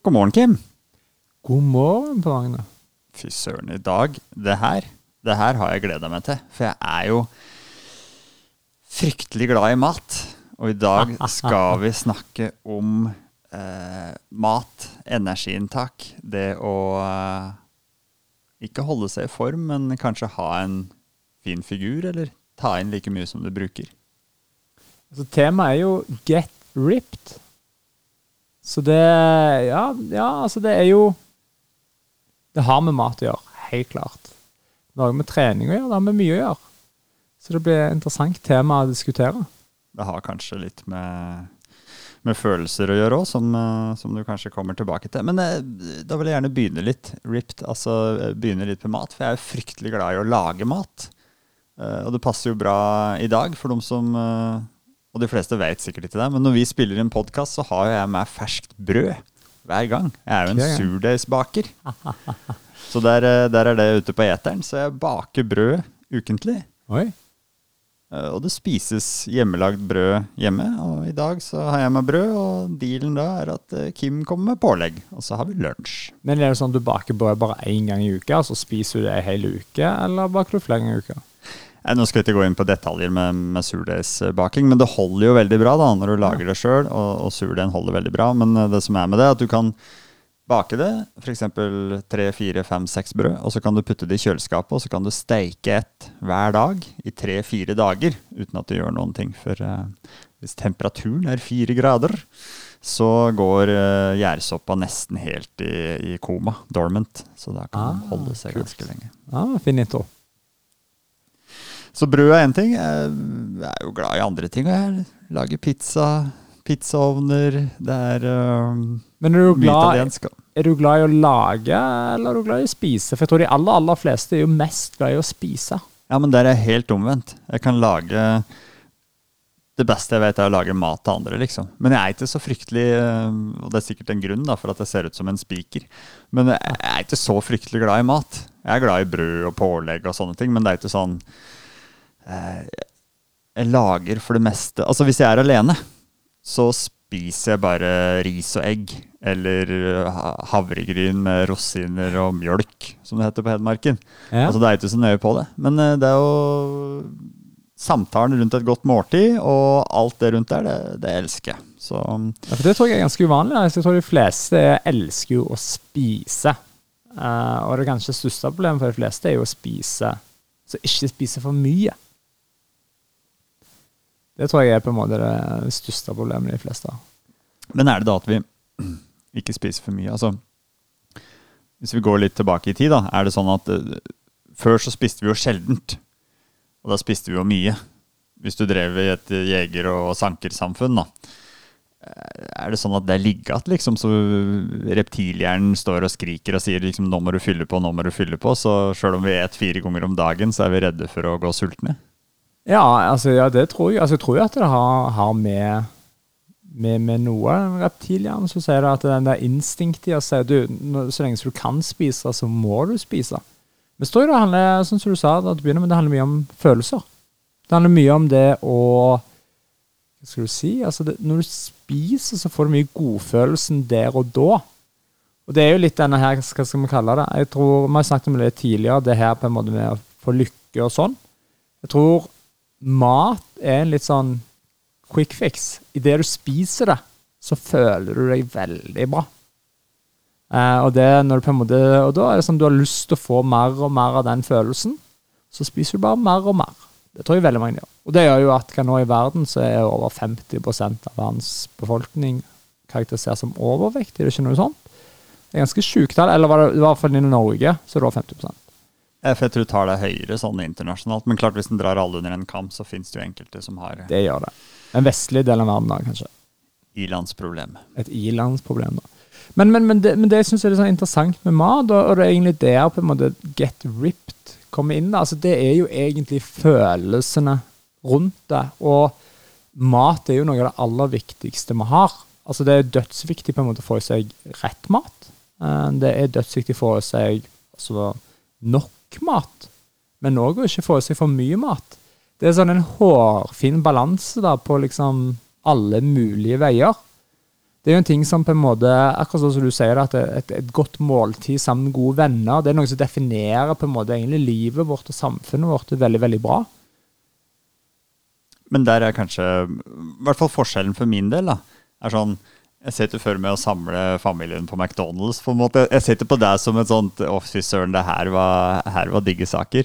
God morgen, Kim. God morgen Per Magne. Fy søren, i dag Det her det her har jeg gleda meg til. For jeg er jo fryktelig glad i mat. Og i dag skal vi snakke om eh, mat, energiinntak. Det å eh, ikke holde seg i form, men kanskje ha en fin figur, eller ta inn like mye som du bruker. Altså, temaet er jo 'get ripped'. Så det ja, ja, altså det er jo Det har med mat å gjøre, helt klart. Det har med trening å gjøre, det har med mye å gjøre. Så det blir et interessant tema å diskutere. Det har kanskje litt med, med følelser å gjøre òg, som, eh, som, du kanskje kommer tilbake til. Men eh, da vil jeg gjerne begynne litt ripped, altså eh, begynne litt med mat. For jeg er fryktelig glad i å lage mat. Og det passer jo bra i dag for de som Og de fleste vet sikkert ikke det, men når vi spiller en podkast, så har jeg med ferskt brød hver gang. Jeg er jo en surdeigsbaker. Så der, eh, der, er det ute på eteren. Så jeg baker brød ukentlig. Oi. Eh, og det spises hjemmelagd brød hjemme. Og i dag så har jeg med brød, og dealen da er at eh, Kim kommer med pålegg. Og så har vi lunsj. Men er det sånn at du baker brød bare én gang i uka, og så spiser du det hele hel uke, eller baker du flere ganger i uka? Nå skal jeg ikke gå inn på detaljer med, med surdeigsbaking, men det holder jo veldig bra da når du lager det sjøl, og, og surdeigen holder veldig bra. Men det som er med det, er at du kan bake det, f.eks. tre, fire, fem, seks brød, og så kan du putte det i kjøleskapet, og så kan du steike ett hver dag i tre-fire dager uten at du gjør noen ting. For uh, hvis temperaturen er fire grader, så går uh, gjærsoppa nesten helt i, i, koma, dormant. Så da kan ah, den holde seg ganske lenge. Ah, finito. Så brød er én ting. Jeg er jo glad i andre ting. Jeg lager pizza, pizzaovner. Det er uh, Men er du glad er du glad i å lage, eller er du glad i å spise? For jeg tror de aller, aller fleste er jo mest glad i å spise. Ja, men der er jeg helt omvendt. Jeg kan lage Det beste jeg vet, er å lage mat til andre, liksom. Men jeg er ikke så fryktelig eh, Og det er sikkert en grunn da, for at jeg ser ut som en spiker. Men jeg er ikke så fryktelig glad i mat. Jeg er glad i brød og pålegg og sånne ting, men det er ikke sånn Jeg lager for det meste Altså, hvis jeg er alene, så spiser jeg bare ris og egg. Eller eh, havregryn med rosiner og mjølk, som det heter på Hedmarken. Ja. Altså, det er ikke så nøye på det. Men eh, det er jo samtalen rundt et godt måltid og alt det rundt der, det, det elsker jeg. Så, ja, for det tror jeg er ganske uvanlig. Jeg tror de fleste elsker jo å spise. Uh, og det kanskje største problemet for de fleste er jo å spise Så ikke spise for mye. Det tror jeg er på en måte det største problemet de fleste har. Men er det da at vi ikke spiser for mye. Altså, hvis vi går litt tilbake i tid, da, er det sånn at uh, før så spiste vi jo sjeldent. Og da spiste vi jo mye. Hvis du drev i et jeger- og sankersamfunn, da. Eh, er det sånn at det er ligget liksom, så reptilhjernen står og skriker og sier liksom 'nå må du fylle på, nå må du fylle på', så sjøl om vi et fire ganger om dagen, så er vi redde for å gå sultne? Ja, altså, ja det tror jeg. Altså, jeg tror jo at det har, har med med, med noe reptilhjerne, så sier det at den der instinktet å si du, så lenge du kan spise, så må du spise. Men så tror jeg det handler sånn som du sa, at det begynner men det handler mye om følelser. Det handler mye om det å Hva skal du si? Altså det, når du spiser, så får du mye godfølelsen der og da. Og det er jo litt denne her, hva skal vi kalle det? Jeg tror, Vi har snakket om det tidligere, det her på en måte med å få lykke og sånn. Jeg tror mat er en litt sånn quick fix. Idet du spiser det, så føler du deg veldig bra. Eh, og, det, måte, og, da er det sånn du har lyst til å få mer og mer av den følelsen. Så spiser du bare mer og mer. Det tror jeg veldig mange gjør. Og det gjør jo at nå i verden så er over 50% av verdens befolkning karakterisert som overvektig. Er det ikke noe sånt? Det er ganske sjukt tall. Eller var det i hvert fall i Norge så er det over 50 jeg tror tallet er høyere sånn internasjonalt, men klart hvis en drar alle under en kamp, så finnes det jo enkelte som har Det gjør det. En vestlig del av verden, da, kanskje. I-landsproblem. Et i-landsproblem, da. Men, men, men, det, men det synes jeg er sånn interessant med mat, og, det er egentlig der på en måte get ripped kommer inn. da. Altså, det er jo egentlig følelsene rundt det. Og mat er jo noe av det aller viktigste vi har. Altså, det er dødsviktig på en måte å få i seg rett mat. Eh, det er dødsviktig å få i seg altså, nok mat, men òg å ikke få i seg for mye mat. Det er sånn en hårfin balanse da på liksom alle mulige veier. det er jo en ting som på en måte, akkurat sånn som du sier, at et, et godt måltid sammen med gode venner, det er noe som definerer på en måte egentlig livet vårt og samfunnet vårt veldig, veldig bra. Men der er kanskje, i hvert fall forskjellen for min del, da, er sånn jeg ser ikke for meg å samle familien på McDonald's. på en måte. Jeg ser på deg som et sånt Å, fy søren, det her var, her var digge saker.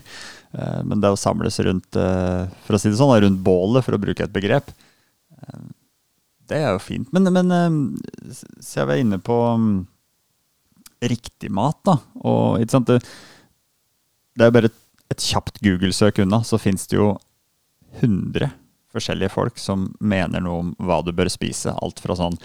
Uh, men det å samles rundt uh, for å si det sånn, rundt bålet, for å bruke et begrep, uh, det er jo fint. Men, men så jeg er inne på um, riktig mat, da. Og ikke sant, det, det er bare et, et kjapt Google-søk unna, så fins det jo 100 forskjellige folk som mener noe om hva du bør spise. Alt fra sånn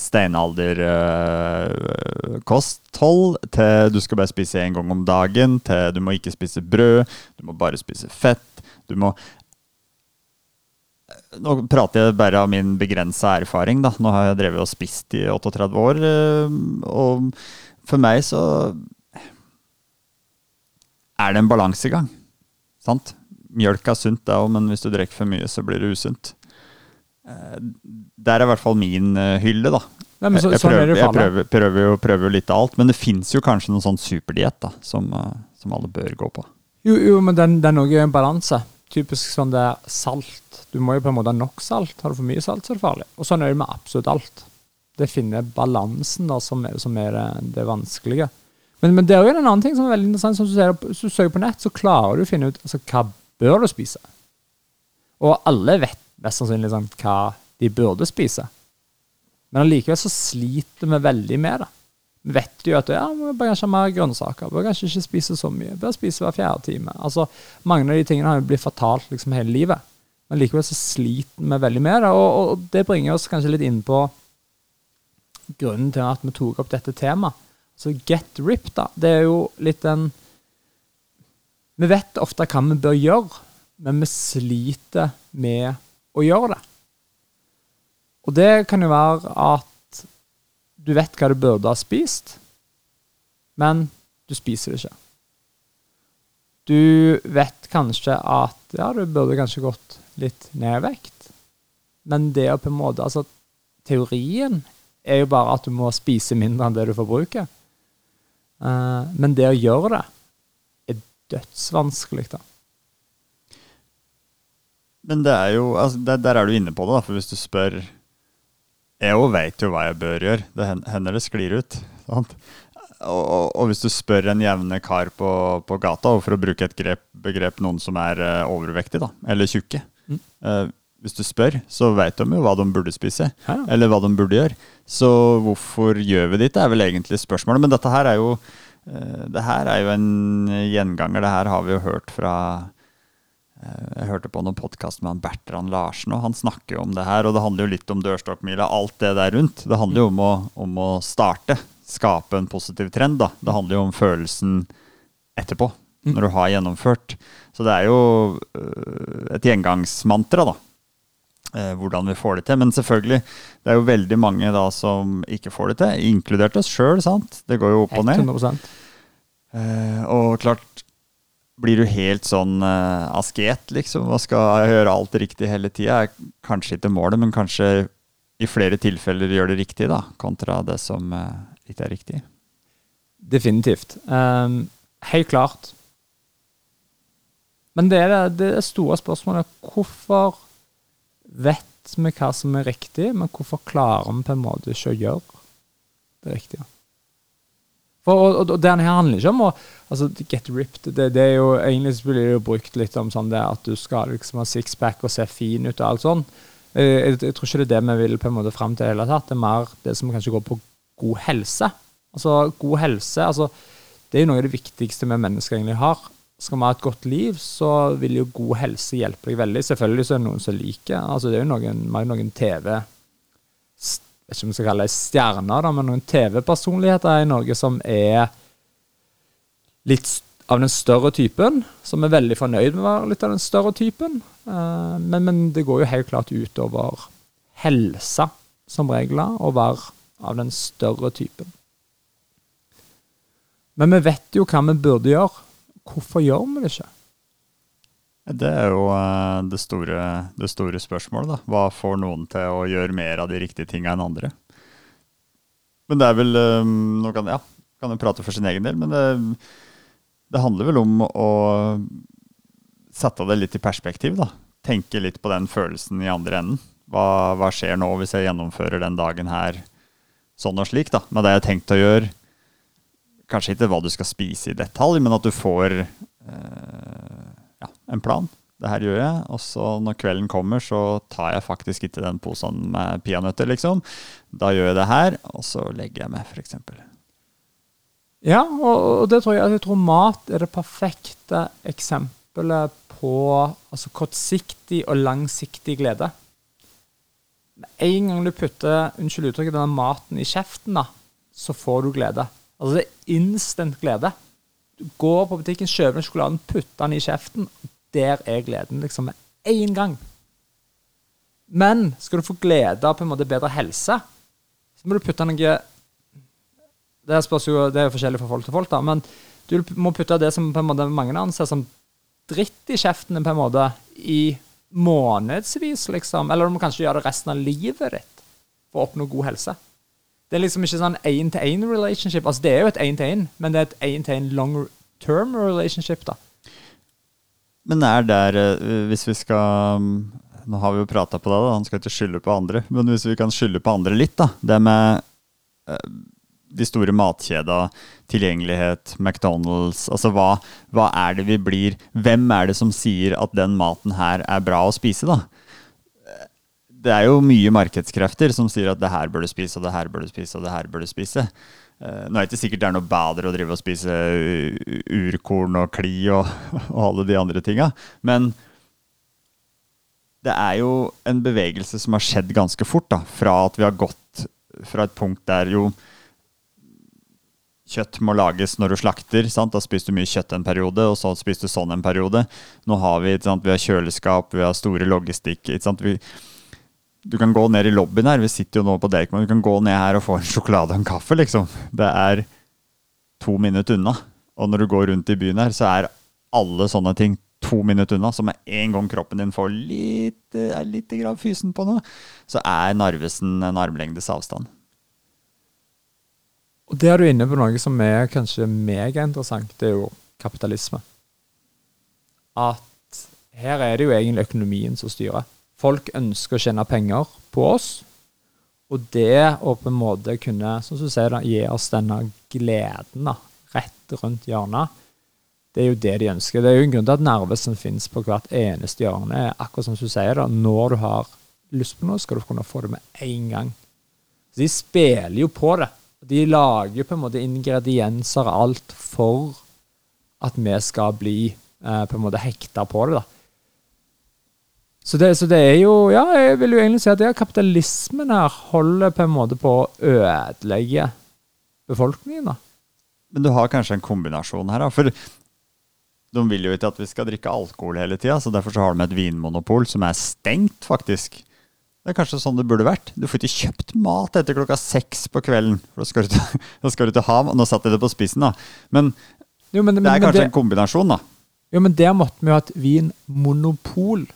steinalderkosthold uh, til du skal bare spise én gang om dagen, til du må ikke spise brød, du må bare spise fett. Du må Nå prater jeg bare av min begrensa erfaring. da. Nå har jeg drevet og spist i 38 år, uh, og for meg så er det en balansegang. Sant? Mjølk er sunt, det òg, men hvis du drikker for mye, så blir det usunt. Eh, det er i hvert fall min uh, hylle, da. Nei, så, jeg, prøver, jeg prøver, prøver, jo, prøver, jo, litt av alt, men det fins jo kanskje noen sånn superdiett som, uh, som, alle bør gå på. Jo, jo men den, den er en balanse. Typisk sånn det er salt. Du må jo på en måte ha nok salt. Har du for mye salt, så er det farlig. Og sånn er det med absolutt alt. Det finner balansen da, som som er det, det, vanskelige. Men, men, det er jo en annen ting som er veldig interessant. Som du ser, Hvis du søker på nett, så klarer du å finne ut altså, hva bør du spise. Og alle vet mest sannsynlig sånn, hva de burde spise. Men allikevel så sliter vi veldig med det. Vi vet jo at ja, vi bør kanskje ha mer grønnsaker, bør kanskje ikke spise så mye, bør spise hver fjerde time. Altså, Mange av de tingene har jo blitt fortalt liksom hele livet, men likevel så sliter vi veldig med det. Og, og, det bringer oss kanskje litt inn på grunnen til at vi tok opp dette temaet. Så get ripped, da. Det er jo litt en Vi vet ofte hva vi bør gjøre, men vi sliter med å gjøre det. Og det kan jo være at du vet hva du burde ha spist, men du spiser det ikke. Du vet kanskje at ja, du burde kanskje gått litt ned i vekt, men det er på en måte Altså, teorien er jo bare at du må spise mindre enn det du forbruker. Uh, men det å gjøre det er dødsvanskelig, da. Men det er jo, altså, der, der, er du inne på det, da, for hvis du spør Jeg veit jo hva jeg bør gjøre. Det hender det sklir ut. sant? Og, og, og, hvis du spør en jevne kar på, på gata, og for å bruke et grep, begrep noen som er uh, overvektig, da, eller tjukke mm. uh, Hvis du spør, så veit de jo hva de burde spise, ja. eller hva de burde gjøre. Så hvorfor gjør vi det ikke, er vel egentlig spørsmålet. Men dette her er jo, uh, det her er jo en gjenganger. Det her har vi jo hørt fra Eh, jeg hørte på noen podkast med han Bertrand Larsen, og han snakker jo om det her. Og det handler jo litt om dørstokkmila, alt det der rundt. Det handler jo om å, om å starte. Skape en positiv trend. da. Det handler jo om følelsen etterpå, mm. når du har gjennomført. Så det er jo øh, et gjengangsmantra, da. Eh, hvordan vi får det til. Men selvfølgelig, det er jo veldig mange da som ikke får det til, inkludert oss sjøl. Det går jo opp og ned. 100%. Eh, og klart, blir du helt sånn uh, asket, liksom, og skal gjøre alt riktig hele tida, kanskje ikke målet, men kanskje i flere tilfeller gjør det riktig, da, kontra det som uh, ikke er riktig. Definitivt. Um, helt klart. Men det er det, det er store spørsmålet. Hvorfor vet vi hva som er riktig, men hvorfor klarer vi på en måte ikke å gjøre det riktige? For, og, og, og det handler ikke om å altså, get ripped. Det, det, er jo, Egentlig blir det jo brukt litt om sånn det at du skal liksom ha sixpack og se fin ut og alt sånn. Jeg, jeg, jeg, tror ikke det er det vi vil på en måte fram til i hele tatt. Det er mer det som kanskje går på god helse. Altså, god helse altså, Det er jo noe av det viktigste vi mennesker egentlig har. Skal vi ha et godt liv, så vil jo god helse hjelpe deg veldig. Selvfølgelig så er det noen som liker altså Det er jo noen, noen TV vet ikke om vi skal kalle det stjerner, da, men noen TV-personligheter i Norge som er litt av den større typen, som er veldig fornøyd med å være litt av den større typen. Uh, men, men, det går jo helt klart utover helsa som regler, å være av den større typen. Men vi vet jo hva vi burde gjøre. Hvorfor gjør vi det ikke? Det er jo eh, det store, det store, spørsmålet. da. Hva får noen til å gjøre mer av de riktige tinga enn andre? Men det er vel um, Nå kan, ja, kan jeg prate for sin egen del, men det, det handler vel om å sette det litt i perspektiv, da. Tenke litt på den følelsen i andre enden. Hva, hva skjer nå hvis jeg gjennomfører den dagen her sånn og slik, da, med det jeg har tenkt å gjøre? Kanskje ikke hva du skal spise i detalj, men at du får eh, en plan. Det her gjør jeg, og så når kvelden kommer, så tar jeg faktisk ikke den posen med peanøtter, liksom. Da gjør jeg det her, og så legger jeg meg, f.eks. Ja, og, det tror jeg, jeg tror mat er det perfekte eksempelet på altså, kortsiktig og langsiktig glede. Med en gang du putter unnskyld uttrykket, denne maten i kjeften, da, så får du glede. Altså det er instant glede. Du går på butikken, kjøper den sjokoladen, putter den i kjeften. Der er gleden liksom med én gang. Men skal du få glede av på en måte bedre helse, så må du putte noe Det spørs jo, det er forskjellig fra folk til folk, da, men du må putte det som på en måte mange anser som dritt i kjeften på en måte i månedsvis, liksom. Eller du må kanskje gjøre det resten av livet ditt for å oppnå god helse. Det er liksom ikke sånn én-til-én relationship. Altså, det er jo et én-til-én, men det er et én-til-én long term relationship, da. Men er der, eh, hvis vi skal Nå har vi jo prata på det, da. han skal ikke skylde på andre. Men hvis vi kan skylde på andre litt, da. Det med eh, de store matkjeda, tilgjengelighet, McDonald's Altså hva, hva, er det vi blir Hvem er det som sier at den maten her er bra å spise, da? Det er jo mye markedskrefter som sier at det her bør du spise, og det her bør du spise, og det her bør du spise. Uh, nå er det ikke sikkert det er noe bedre å drive og spise urkorn og kli og, og alle de andre tinga, men det er jo en bevegelse som har skjedd ganske fort, da, fra at vi har gått fra et punkt der jo kjøtt må lages når du slakter. Sant? Da spiser du mye kjøtt en periode, og så spiser du sånn en periode. Nå har vi, vi har kjøleskap, vi har store logistikk. Vi, du kan gå ned i lobbyen her, vi sitter jo nå på Deichman, du kan gå ned her og få en sjokolade og en kaffe, liksom. Det er to minutter unna. Og når du går rundt i byen her, så er alle sånne ting to minutter unna. Så med en gang kroppen din får litt, er litt fysen på noe, så er Narvesen en armlengdes avstand. Og der er du inne på noe som er kanskje megainteressant, det er jo kapitalisme. At her er det jo egentlig økonomien som styrer. Folk ønsker å tjene penger på oss. Og det å på en måte kunne som du sier da, gi oss denne gleden da, rett rundt hjørnet, det er jo det de ønsker. Det er jo en grunn til at Narvesen finnes på hvert eneste hjørne. Akkurat som du sier, da, når du har lyst på noe, skal du kunne få det med en gang. Så de spiller jo på det. De lager jo på en måte ingredienser og alt for at vi skal bli eh, på en måte hekta på det. da. Så det, så det, er jo Ja, jeg vil jo egentlig si at det kapitalismen her holder på en måte på å ødelegge befolkningen. da. Men du har kanskje en kombinasjon her, da. For de vil jo ikke at vi skal drikke alkohol hele tida, så derfor så har de et vinmonopol som er stengt, faktisk. Det er kanskje sånn det burde vært. Du får ikke kjøpt mat etter klokka seks på kvelden. For da skal du til, da skal du ikke Og Nå satte jeg det på spissen, da. Men, jo, men det er kanskje det, en kombinasjon, da. Jo, men der måtte vi jo ha et vinmonopol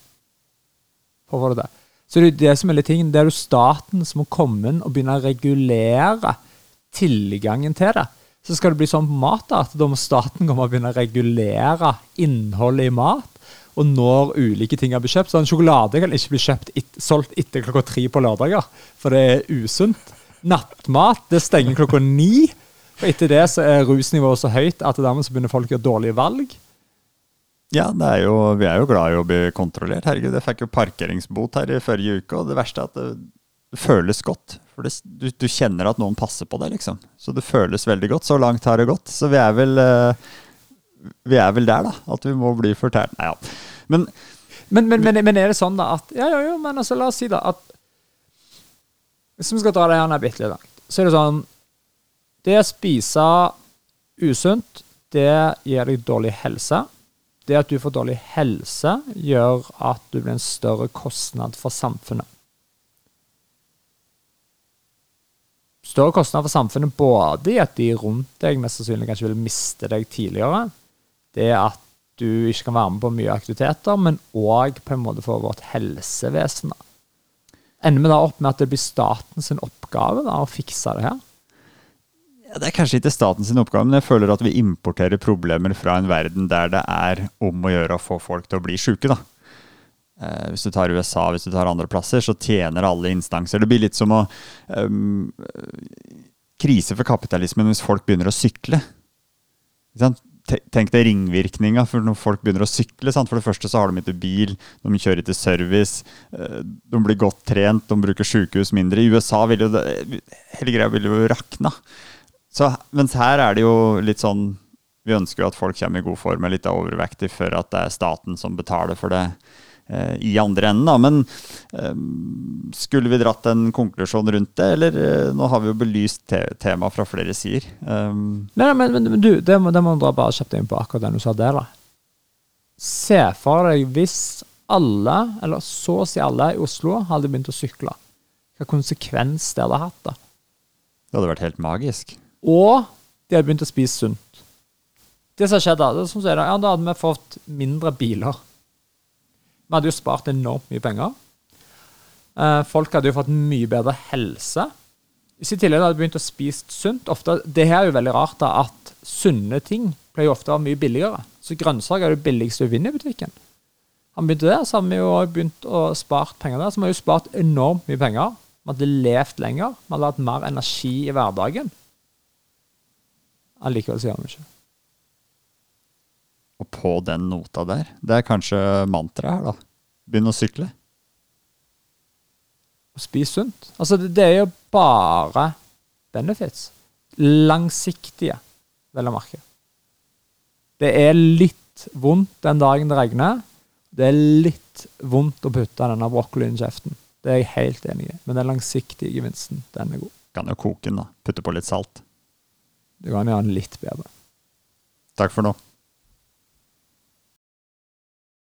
for det. Så det er det som er litt ting, det er jo staten som må komme inn og begynne å regulere tilgangen til det. Så skal det bli sånn på mat da, at da må staten komme og begynne å regulere innholdet i mat. Og når ulike ting blitt kjøpt. Så en sjokolade kan ikke bli kjøpt et, solgt etter klokka tre på lørdager, for det er usunt. Nattmat det stenger klokka ni. Og etter det så er rusnivået så høyt at dermed så begynner folk å gjøre dårlige valg. Ja, er jo, vi er jo glad i å bli kontrollert. Herregud, jeg fikk jo parkeringsbot her i forrige uke, og det verste er at det, føles godt. For det, du, du, kjenner at noen passer på deg, liksom. Så det føles veldig godt. Så langt har det gått. Så vi er vel, uh, vi er vel der, da. At vi må bli fortært. Nei, ja. Men, men, men, men, er det sånn, da, at Ja, ja, ja, men altså, la oss si, da, at Hvis vi skal dra det her bitte litt langt, så er det sånn Det å spise usunt, det gir deg dårlig helse det at du får dårlig helse, gjør at du blir en større kostnad for samfunnet. Større kostnad for samfunnet både i at de rundt deg mest sannsynlig kanskje vil miste deg tidligere, det at du ikke kan være med på mye aktiviteter, men òg på en måte for vårt helsevesen. Ender vi da opp med at det blir statens oppgave da, å fikse det her? Ja, det er kanskje ikke staten sin oppgave, men jeg føler at vi importerer problemer fra en verden der det er om å gjøre å få folk til å bli sjuke. da. Eh, hvis du tar USA, hvis du tar andre plasser, så tjener alle instanser. Det blir litt som å um, Krise for kapitalismen hvis folk begynner å sykle. Tenk deg ringvirkninga for når folk begynner å sykle. For det første så har de ikke bil, de kjører ikke service, eh, de blir godt trent, de bruker sykehus mindre. I USA vil jo det, hele greia vil jo rakna. Så, mens her er det jo litt sånn Vi ønsker jo at folk kommer i god form, er litt overvektig for at det er staten som betaler for det eh, i andre enden. Da. Men eh, skulle vi dratt en konklusjon rundt det, eller eh, nå har vi jo belyst te temaet fra flere sider. Um, nei, men, men, men, du, det må, det må du dra bare kjapt inn på akkurat den du sa der. da. Se for deg hvis alle, eller så å si alle i Oslo, hadde begynt å sykle. Hva konsekvens det hadde hatt. da. Det hadde vært helt magisk. Og de hadde begynt å spise sunt. Det som skjedde det som det, ja, da hadde vi fått mindre biler. Vi hadde jo spart enormt mye penger. Eh, folk hadde jo fått mye bedre helse. Hvis i tillegg hadde begynt å spise sunt ofte, Det her er jo veldig rart da, at sunne ting pleier ofte å være mye billigere. Så grønnsaker er det billigste du vinner i butikken. Han begynte der, så har vi jo begynt å spart penger der. Så vi har jo spart enormt mye penger. Vi hadde levd lenger. Vi hadde hatt mer energi i hverdagen. Allikevel så gjør vi ikke Og på den nota der, det er kanskje mantraet her, da. Begynn å sykle. Og spis sunt. Altså, det, det, er jo bare benefits. Langsiktige, vel å merke. Det er litt vondt den dagen det regner. Det er litt vondt å putte denne brokkolien i kjeften. Det er jeg helt enig i. Men den langsiktige gevinsten, den er god. Kan jo koke den, da. Putte på litt salt. Det kan gjøre den litt bedre. Takk for nå.